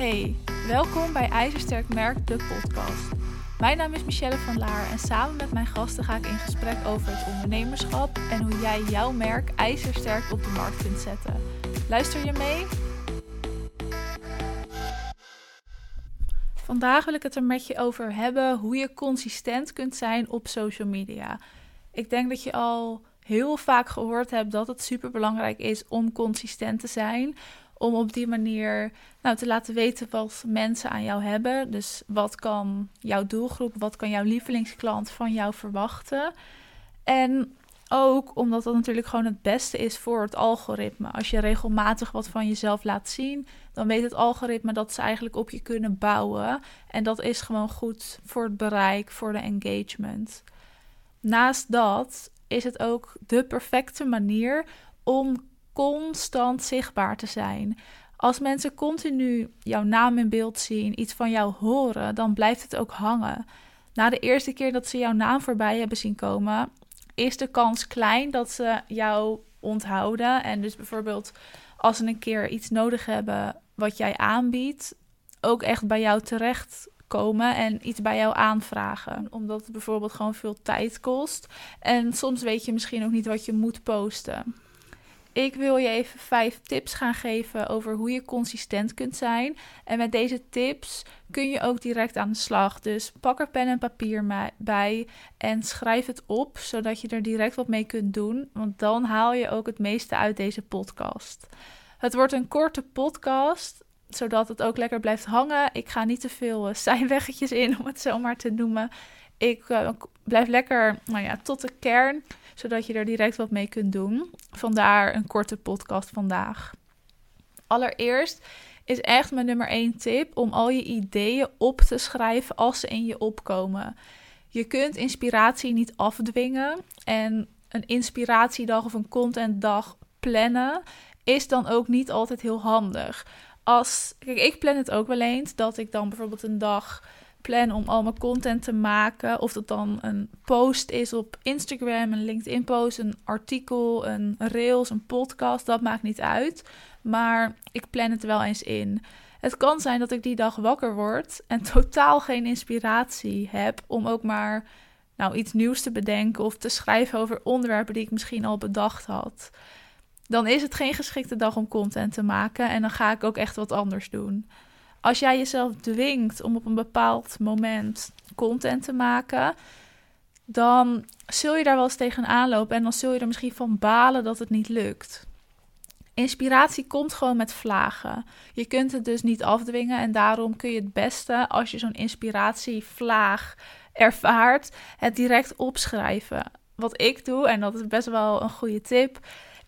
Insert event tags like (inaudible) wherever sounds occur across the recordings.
Hey, welkom bij IJzersterk Merk, de podcast. Mijn naam is Michelle van Laar en samen met mijn gasten ga ik in gesprek over het ondernemerschap en hoe jij jouw merk ijzersterk op de markt kunt zetten. Luister je mee? Vandaag wil ik het er met je over hebben hoe je consistent kunt zijn op social media. Ik denk dat je al heel vaak gehoord hebt dat het super belangrijk is om consistent te zijn. Om op die manier nou, te laten weten wat mensen aan jou hebben. Dus wat kan jouw doelgroep, wat kan jouw lievelingsklant van jou verwachten. En ook omdat dat natuurlijk gewoon het beste is voor het algoritme. Als je regelmatig wat van jezelf laat zien, dan weet het algoritme dat ze eigenlijk op je kunnen bouwen. En dat is gewoon goed voor het bereik, voor de engagement. Naast dat is het ook de perfecte manier om constant zichtbaar te zijn. Als mensen continu jouw naam in beeld zien, iets van jou horen, dan blijft het ook hangen. Na de eerste keer dat ze jouw naam voorbij hebben zien komen, is de kans klein dat ze jou onthouden. En dus bijvoorbeeld als ze een keer iets nodig hebben wat jij aanbiedt, ook echt bij jou terecht komen en iets bij jou aanvragen. Omdat het bijvoorbeeld gewoon veel tijd kost. En soms weet je misschien ook niet wat je moet posten. Ik wil je even vijf tips gaan geven over hoe je consistent kunt zijn. En met deze tips kun je ook direct aan de slag. Dus pak er pen en papier bij en schrijf het op, zodat je er direct wat mee kunt doen. Want dan haal je ook het meeste uit deze podcast. Het wordt een korte podcast, zodat het ook lekker blijft hangen. Ik ga niet te veel uh, (laughs) zijweggetjes in, om het zo maar te noemen. Ik uh, blijf lekker nou ja, tot de kern, zodat je er direct wat mee kunt doen. Vandaar een korte podcast vandaag. Allereerst is echt mijn nummer één tip om al je ideeën op te schrijven als ze in je opkomen. Je kunt inspiratie niet afdwingen en een inspiratiedag of een contentdag plannen is dan ook niet altijd heel handig. Als, kijk, ik plan het ook wel eens dat ik dan bijvoorbeeld een dag plan om al mijn content te maken. Of dat dan een post is op Instagram, een LinkedIn post, een artikel, een rails, een podcast. Dat maakt niet uit. Maar ik plan het wel eens in. Het kan zijn dat ik die dag wakker word en (laughs) totaal geen inspiratie heb om ook maar nou, iets nieuws te bedenken of te schrijven over onderwerpen die ik misschien al bedacht had dan is het geen geschikte dag om content te maken en dan ga ik ook echt wat anders doen. Als jij jezelf dwingt om op een bepaald moment content te maken, dan zul je daar wel eens tegenaan lopen en dan zul je er misschien van balen dat het niet lukt. Inspiratie komt gewoon met vlagen. Je kunt het dus niet afdwingen en daarom kun je het beste als je zo'n inspiratievlaag ervaart, het direct opschrijven. Wat ik doe, en dat is best wel een goede tip,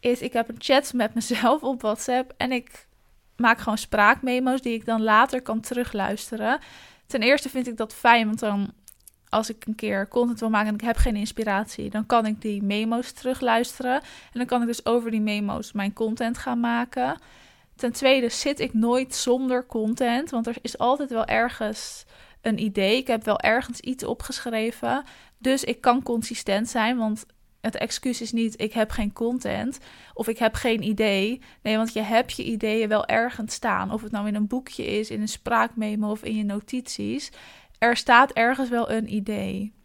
is ik heb een chat met mezelf op WhatsApp en ik maak gewoon spraakmemo's die ik dan later kan terugluisteren. Ten eerste vind ik dat fijn, want dan als ik een keer content wil maken en ik heb geen inspiratie, dan kan ik die memo's terugluisteren en dan kan ik dus over die memo's mijn content gaan maken. Ten tweede zit ik nooit zonder content, want er is altijd wel ergens een idee. Ik heb wel ergens iets opgeschreven, dus ik kan consistent zijn, want het excuus is niet ik heb geen content of ik heb geen idee. Nee, want je hebt je ideeën wel ergens staan. Of het nou in een boekje is, in een spraakmemo of in je notities. Er staat ergens wel een idee.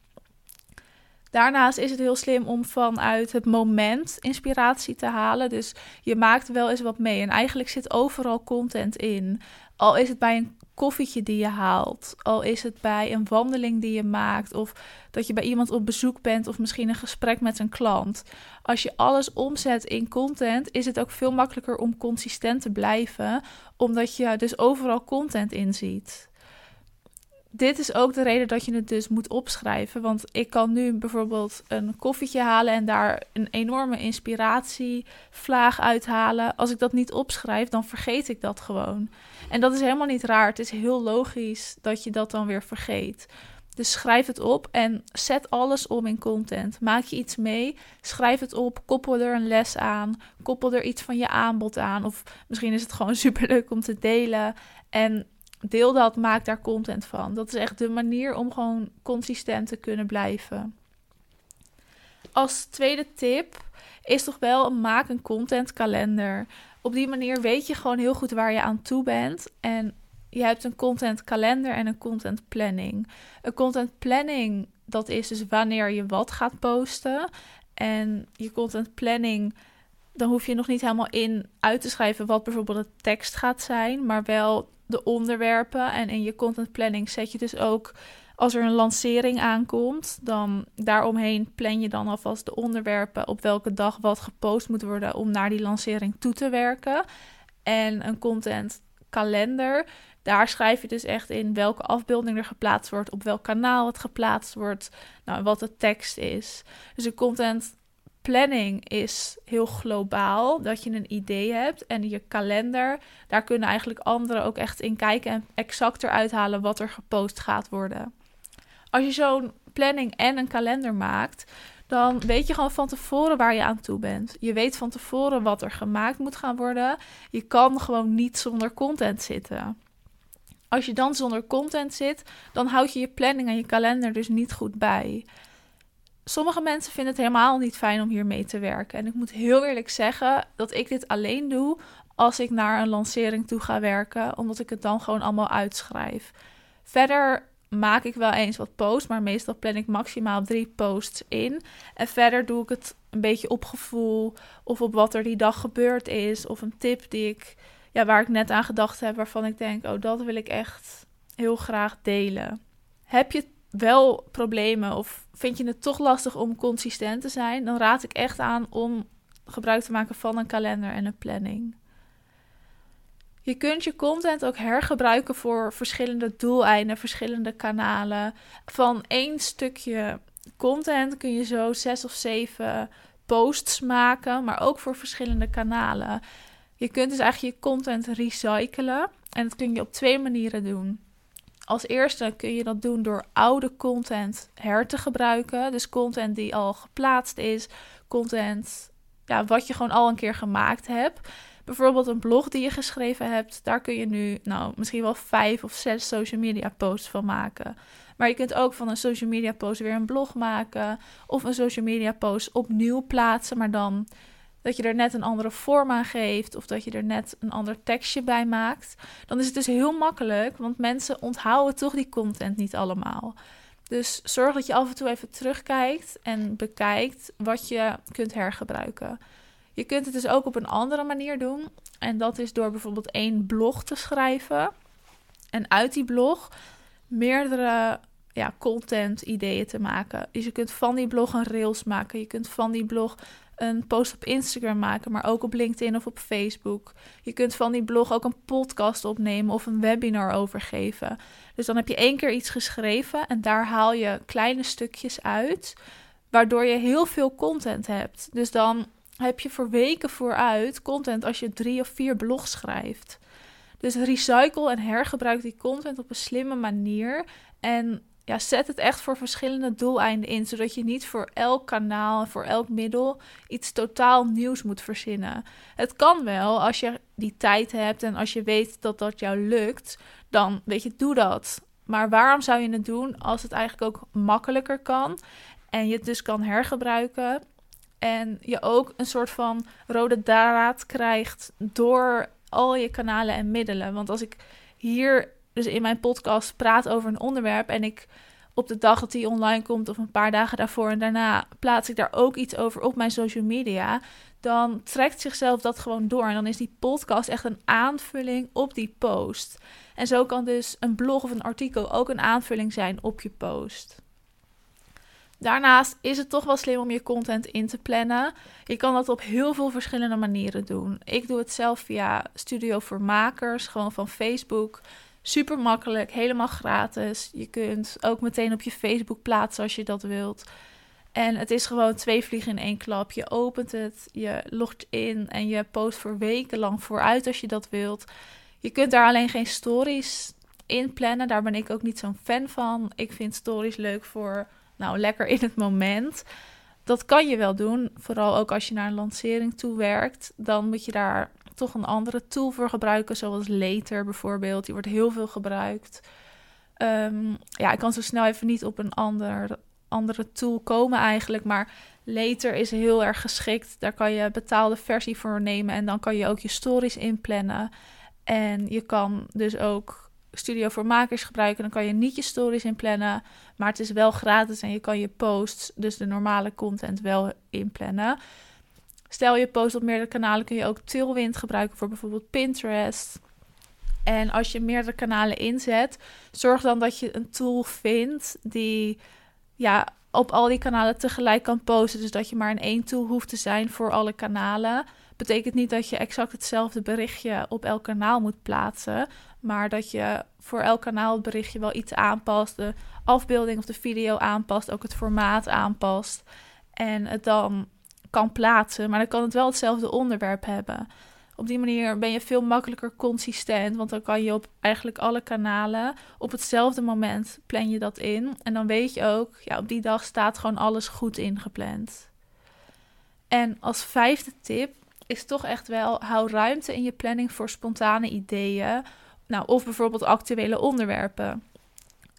Daarnaast is het heel slim om vanuit het moment inspiratie te halen. Dus je maakt wel eens wat mee. En eigenlijk zit overal content in. Al is het bij een koffietje die je haalt, al is het bij een wandeling die je maakt, of dat je bij iemand op bezoek bent, of misschien een gesprek met een klant. Als je alles omzet in content, is het ook veel makkelijker om consistent te blijven, omdat je dus overal content in ziet dit is ook de reden dat je het dus moet opschrijven. Want ik kan nu bijvoorbeeld een koffietje halen en daar een enorme inspiratievlaag uithalen. Als ik dat niet opschrijf, dan vergeet ik dat gewoon. En dat is helemaal niet raar. Het is heel logisch dat je dat dan weer vergeet. Dus schrijf het op en zet alles om in content. Maak je iets mee, schrijf het op, koppel er een les aan, koppel er iets van je aanbod aan. Of misschien is het gewoon (laughs) superleuk om te delen. En deel dat, maak daar content van. Dat is echt de manier om gewoon consistent te kunnen blijven. Als tweede tip is toch wel maak een content kalender. Op die manier weet je gewoon heel goed waar je aan toe bent. En je hebt een content kalender en een content planning. Een content planning, dat is dus wanneer je wat gaat posten. En je content planning, dan hoef je nog niet helemaal in uit te schrijven wat bijvoorbeeld de tekst gaat zijn, maar wel de onderwerpen. En in je content planning zet je dus ook als er een lancering aankomt, dan daaromheen plan je dan alvast de onderwerpen op welke dag wat gepost moet worden om naar die lancering toe te werken. En een content kalender, daar schrijf je dus echt in welke afbeelding er geplaatst wordt, op welk kanaal het geplaatst wordt, nou, wat de tekst is. Dus een content planning is heel globaal, dat je een idee hebt. En je kalender, daar kunnen eigenlijk anderen ook echt in kijken en exact eruit halen wat er gepost gaat worden. Als je zo'n planning en een kalender maakt, dan weet je gewoon van tevoren waar je aan toe bent. Je weet van tevoren wat er gemaakt moet gaan worden. Je kan gewoon niet zonder content zitten. Als je dan zonder content zit, dan houd je je planning en je kalender dus niet goed bij. Sommige mensen vinden het helemaal niet fijn om hier mee te werken. En ik moet heel eerlijk zeggen dat ik dit alleen doe als ik naar een lancering toe ga werken, omdat ik het dan gewoon allemaal uitschrijf. Verder maak ik wel eens wat posts, maar meestal plan ik maximaal drie posts in. En verder doe ik het een beetje op gevoel of op wat er die dag gebeurd is. Of een tip die ik, ja, waar ik net aan gedacht heb, waarvan ik denk, oh, dat wil ik echt heel graag delen. Heb je wel problemen of vind je het toch lastig om consistent te zijn, dan raad ik echt aan om gebruik te maken van een kalender en een planning. Je kunt je content ook hergebruiken voor verschillende doeleinden, verschillende kanalen. Van één stukje content kun je zo zes of zeven posts maken, maar ook voor verschillende kanalen. Je kunt dus eigenlijk je content recyclen en dat kun je op twee manieren doen. Als eerste kun je dat doen door oude content her te gebruiken. Dus content die al geplaatst is, content ja, wat je gewoon al een keer gemaakt hebt. Bijvoorbeeld een blog die je geschreven hebt, daar kun je nu nou, misschien wel vijf of zes social media posts van maken. Maar je kunt ook van een social media post weer een blog maken of een social media post opnieuw plaatsen, maar dan dat je er net een andere vorm aan geeft of dat je er net een ander tekstje bij maakt. Dan is het dus heel makkelijk, want mensen onthouden toch die content niet allemaal. Dus zorg dat je af en toe even terugkijkt en bekijkt wat je kunt hergebruiken. Je kunt het dus ook op een andere manier doen. En dat is door bijvoorbeeld één blog te schrijven. En uit die blog meerdere ja, content ideeën te maken. Dus je kunt van die blog een rails maken. Je kunt van die blog een post op Instagram maken, maar ook op LinkedIn of op Facebook. Je kunt van die blog ook een podcast opnemen of een webinar overgeven. Dus dan heb je één keer iets geschreven en daar haal je kleine stukjes uit, waardoor je heel veel content hebt. Dus dan heb je voor weken vooruit content als je drie of vier blogs schrijft. Dus recycle en hergebruik die content op een slimme manier. En ja, zet het echt voor verschillende doeleinden in, zodat je niet voor elk kanaal voor elk middel iets totaal nieuws moet verzinnen. Het kan wel als je die tijd hebt en als je weet dat dat jou lukt, dan weet je, doe dat. Maar waarom zou je het doen als het eigenlijk ook makkelijker kan en je het dus kan hergebruiken en je ook een soort van rode draad krijgt door al je kanalen en middelen. Want als ik hier dus in mijn podcast praat over een onderwerp en ik op de dag dat die online komt of een paar dagen daarvoor en daarna plaats ik daar ook iets over op mijn social media, dan trekt zichzelf dat gewoon door en dan is die podcast echt een aanvulling op die post. En zo kan dus een blog of een artikel ook een aanvulling zijn op je post. Daarnaast is het toch wel slim om je content in te plannen. Je kan dat op heel veel verschillende manieren doen. Ik doe het zelf via Studio voor Makers, gewoon van Facebook. Super makkelijk, helemaal gratis. Je kunt ook meteen op je Facebook plaatsen als je dat wilt. En het is gewoon twee vliegen in één klap. Je opent het, je logt in en je post voor weken lang vooruit als je dat wilt. Je kunt daar alleen geen stories in plannen. Daar ben ik ook niet zo'n fan van. Ik vind stories leuk voor nou lekker in het moment. Dat kan je wel doen, vooral ook als je naar een lancering toe werkt. Dan moet je daar toch een andere tool voor gebruiken, zoals Later bijvoorbeeld. Die wordt heel veel gebruikt. Ehm, ja, ik kan zo snel even niet op een ander, andere tool komen eigenlijk, maar Later is heel erg geschikt. Daar kan je betaalde versie voor nemen en dan kan je ook je stories inplannen. En je kan dus ook Studio voor Makers gebruiken, dan kan je niet je stories inplannen. Maar het is wel gratis en je kan je posts, dus de normale content, wel inplannen. Stel je post op meerdere kanalen, kun je ook Tailwind gebruiken voor bijvoorbeeld Pinterest. En als je meerdere kanalen inzet, zorg dan dat je een tool vindt die ja, op al die kanalen tegelijk kan posten. Dus dat je maar in één tool hoeft te zijn voor alle kanalen. Betekent niet dat je exact hetzelfde berichtje op elk kanaal moet plaatsen. Maar dat je voor elk kanaal het berichtje wel iets aanpast. De afbeelding of de video aanpast. Ook het formaat aanpast. En het dan kan plaatsen. Maar dan kan het wel hetzelfde onderwerp hebben. Op die manier ben je veel makkelijker consistent. Want dan kan je op eigenlijk alle kanalen op hetzelfde moment plan je dat in. En dan weet je ook, ja, op die dag staat gewoon alles goed ingepland. En als vijfde tip is toch echt wel: hou ruimte in je planning voor spontane ideeën. Nou, of bijvoorbeeld actuele onderwerpen.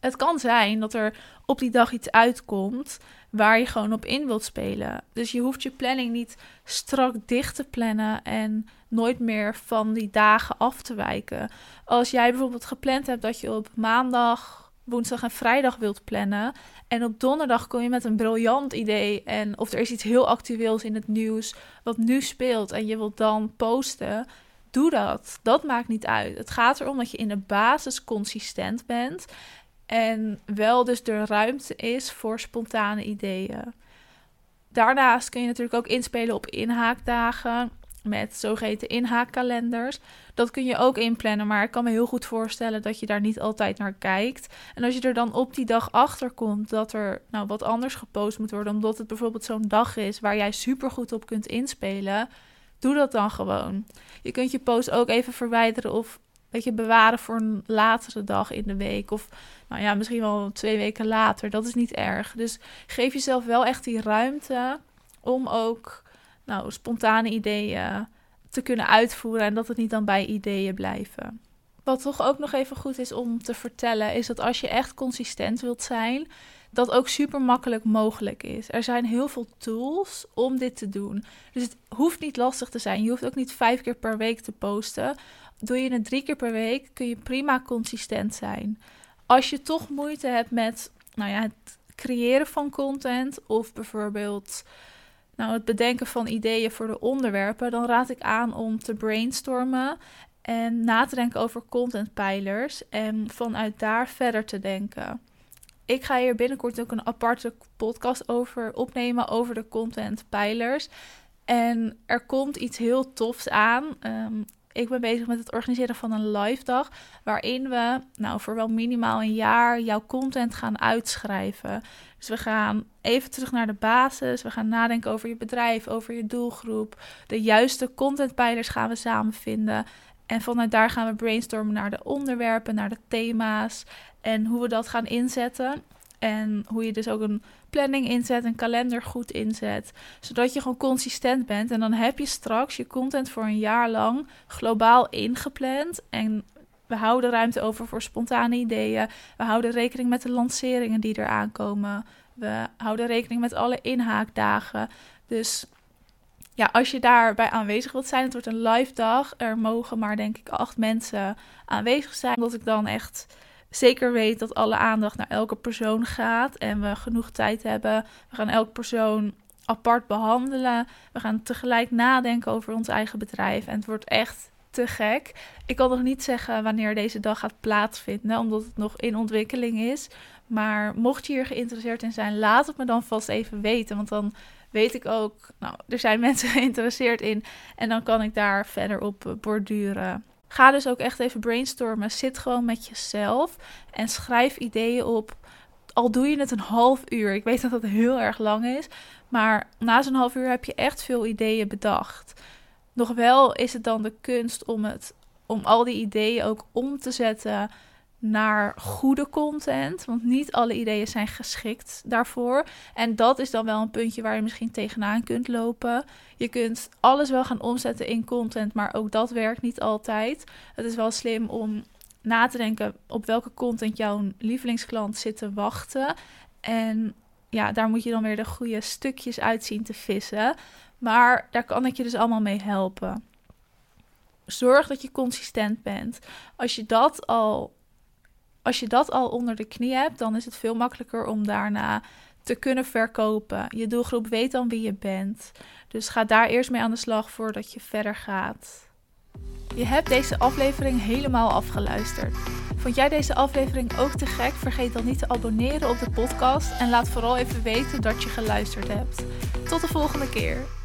Het kan zijn dat er op die dag iets uitkomt waar je gewoon op in wilt spelen. Dus je hoeft je planning niet strak dicht te plannen en nooit meer van die dagen af te wijken. Als jij bijvoorbeeld gepland hebt dat je op maandag, woensdag en vrijdag wilt plannen. En op donderdag kom je met een briljant idee. En of er is iets heel actueels in het nieuws wat nu speelt en je wilt dan posten. Doe dat. Dat maakt niet uit. Het gaat erom dat je in de basis consistent bent. En wel dus de ruimte is voor spontane ideeën. Daarnaast kun je natuurlijk ook inspelen op inhaakdagen met zogeheten inhaakkalenders. Dat kun je ook inplannen, maar ik kan me heel goed voorstellen dat je daar niet altijd naar kijkt. En als je er dan op die dag achter komt dat er nou wat anders gepost moet worden, omdat het bijvoorbeeld zo'n dag is waar jij super goed op kunt inspelen, doe dat dan gewoon. Je kunt je post ook even verwijderen of weet je, bewaren voor een latere dag in de week. Of nou ja, misschien wel twee weken later. Dat is niet erg. Dus geef jezelf wel echt die ruimte om ook nou, spontane ideeën te kunnen uitvoeren en dat het niet dan bij ideeën blijven. Wat toch ook nog even goed is om te vertellen, is dat als je echt consistent wilt zijn, dat ook super makkelijk mogelijk is. Er zijn heel veel tools om dit te doen. Dus het hoeft niet lastig te zijn. Je hoeft ook niet vijf keer per week te posten. Doe je het drie keer per week, kun je prima consistent zijn. Als je toch moeite hebt met nou ja, het creëren van content of bijvoorbeeld nou, het bedenken van ideeën voor de onderwerpen, dan raad ik aan om te brainstormen en na te denken over contentpijlers en vanuit daar verder te denken. Ik ga hier binnenkort ook een aparte podcast over opnemen over de contentpijlers. En er komt iets heel tofs aan. Ehm, ik ben bezig met het organiseren van een live dag. Waarin we, nou, voor wel minimaal een jaar jouw content gaan uitschrijven. Dus we gaan even terug naar de basis. We gaan nadenken over je bedrijf, over je doelgroep. De juiste contentpijlers gaan we samen vinden. En vanuit daar gaan we brainstormen naar de onderwerpen, naar de thema's. En hoe we dat gaan inzetten. En hoe je dus ook een planning inzet, een kalender goed inzet. Zodat je gewoon consistent bent. En dan heb je straks je content voor een jaar lang globaal ingepland. En we houden ruimte over voor spontane ideeën. We houden rekening met de lanceringen die er aankomen. We houden rekening met alle inhaakdagen. Dus ja, als je daarbij aanwezig wilt zijn, het wordt een live dag. Er mogen maar denk ik acht mensen aanwezig zijn. Omdat ik dan echt zeker weet dat alle aandacht naar elke persoon gaat en we genoeg tijd hebben. We gaan elke persoon apart behandelen. We gaan tegelijk nadenken over ons eigen bedrijf. En het wordt echt te gek. Ik kan nog niet zeggen wanneer deze dag gaat plaatsvinden, omdat het nog in ontwikkeling is. Maar mocht je hier geïnteresseerd in zijn, laat het me dan vast even weten. Want dan weet ik ook, nou, er zijn (laughs) mensen geïnteresseerd in. En dan kan ik daar verder op borduren. Ga dus ook echt even brainstormen. Zit gewoon met jezelf en schrijf ideeën op. Al doe je het een half uur. Ik weet dat dat heel erg lang is. Maar na zo'n half uur heb je echt veel ideeën bedacht. Nog wel is het dan de kunst om, het, om al die ideeën ook om te zetten naar goede content. Want niet alle ideeën zijn geschikt daarvoor. En dat is dan wel een puntje waar je misschien tegenaan kunt lopen. Je kunt alles wel gaan omzetten in content, maar ook dat werkt niet altijd. Het is wel slim om na te denken op welke content jouw lievelingsklant zit te wachten. En ja, daar moet je dan weer de goede stukjes uit zien te vissen. Maar daar kan ik je dus allemaal mee helpen. Zorg dat je consistent bent. Als je dat al Als je dat al onder de knie hebt, dan is het veel makkelijker om daarna te kunnen verkopen. Je doelgroep weet dan wie je bent. Dus ga daar eerst mee aan de slag voordat je verder gaat. Je hebt deze aflevering helemaal afgeluisterd. Vond jij deze aflevering ook te gek? Vergeet dan niet te abonneren op de podcast en laat vooral even weten dat je geluisterd hebt. Tot de volgende keer.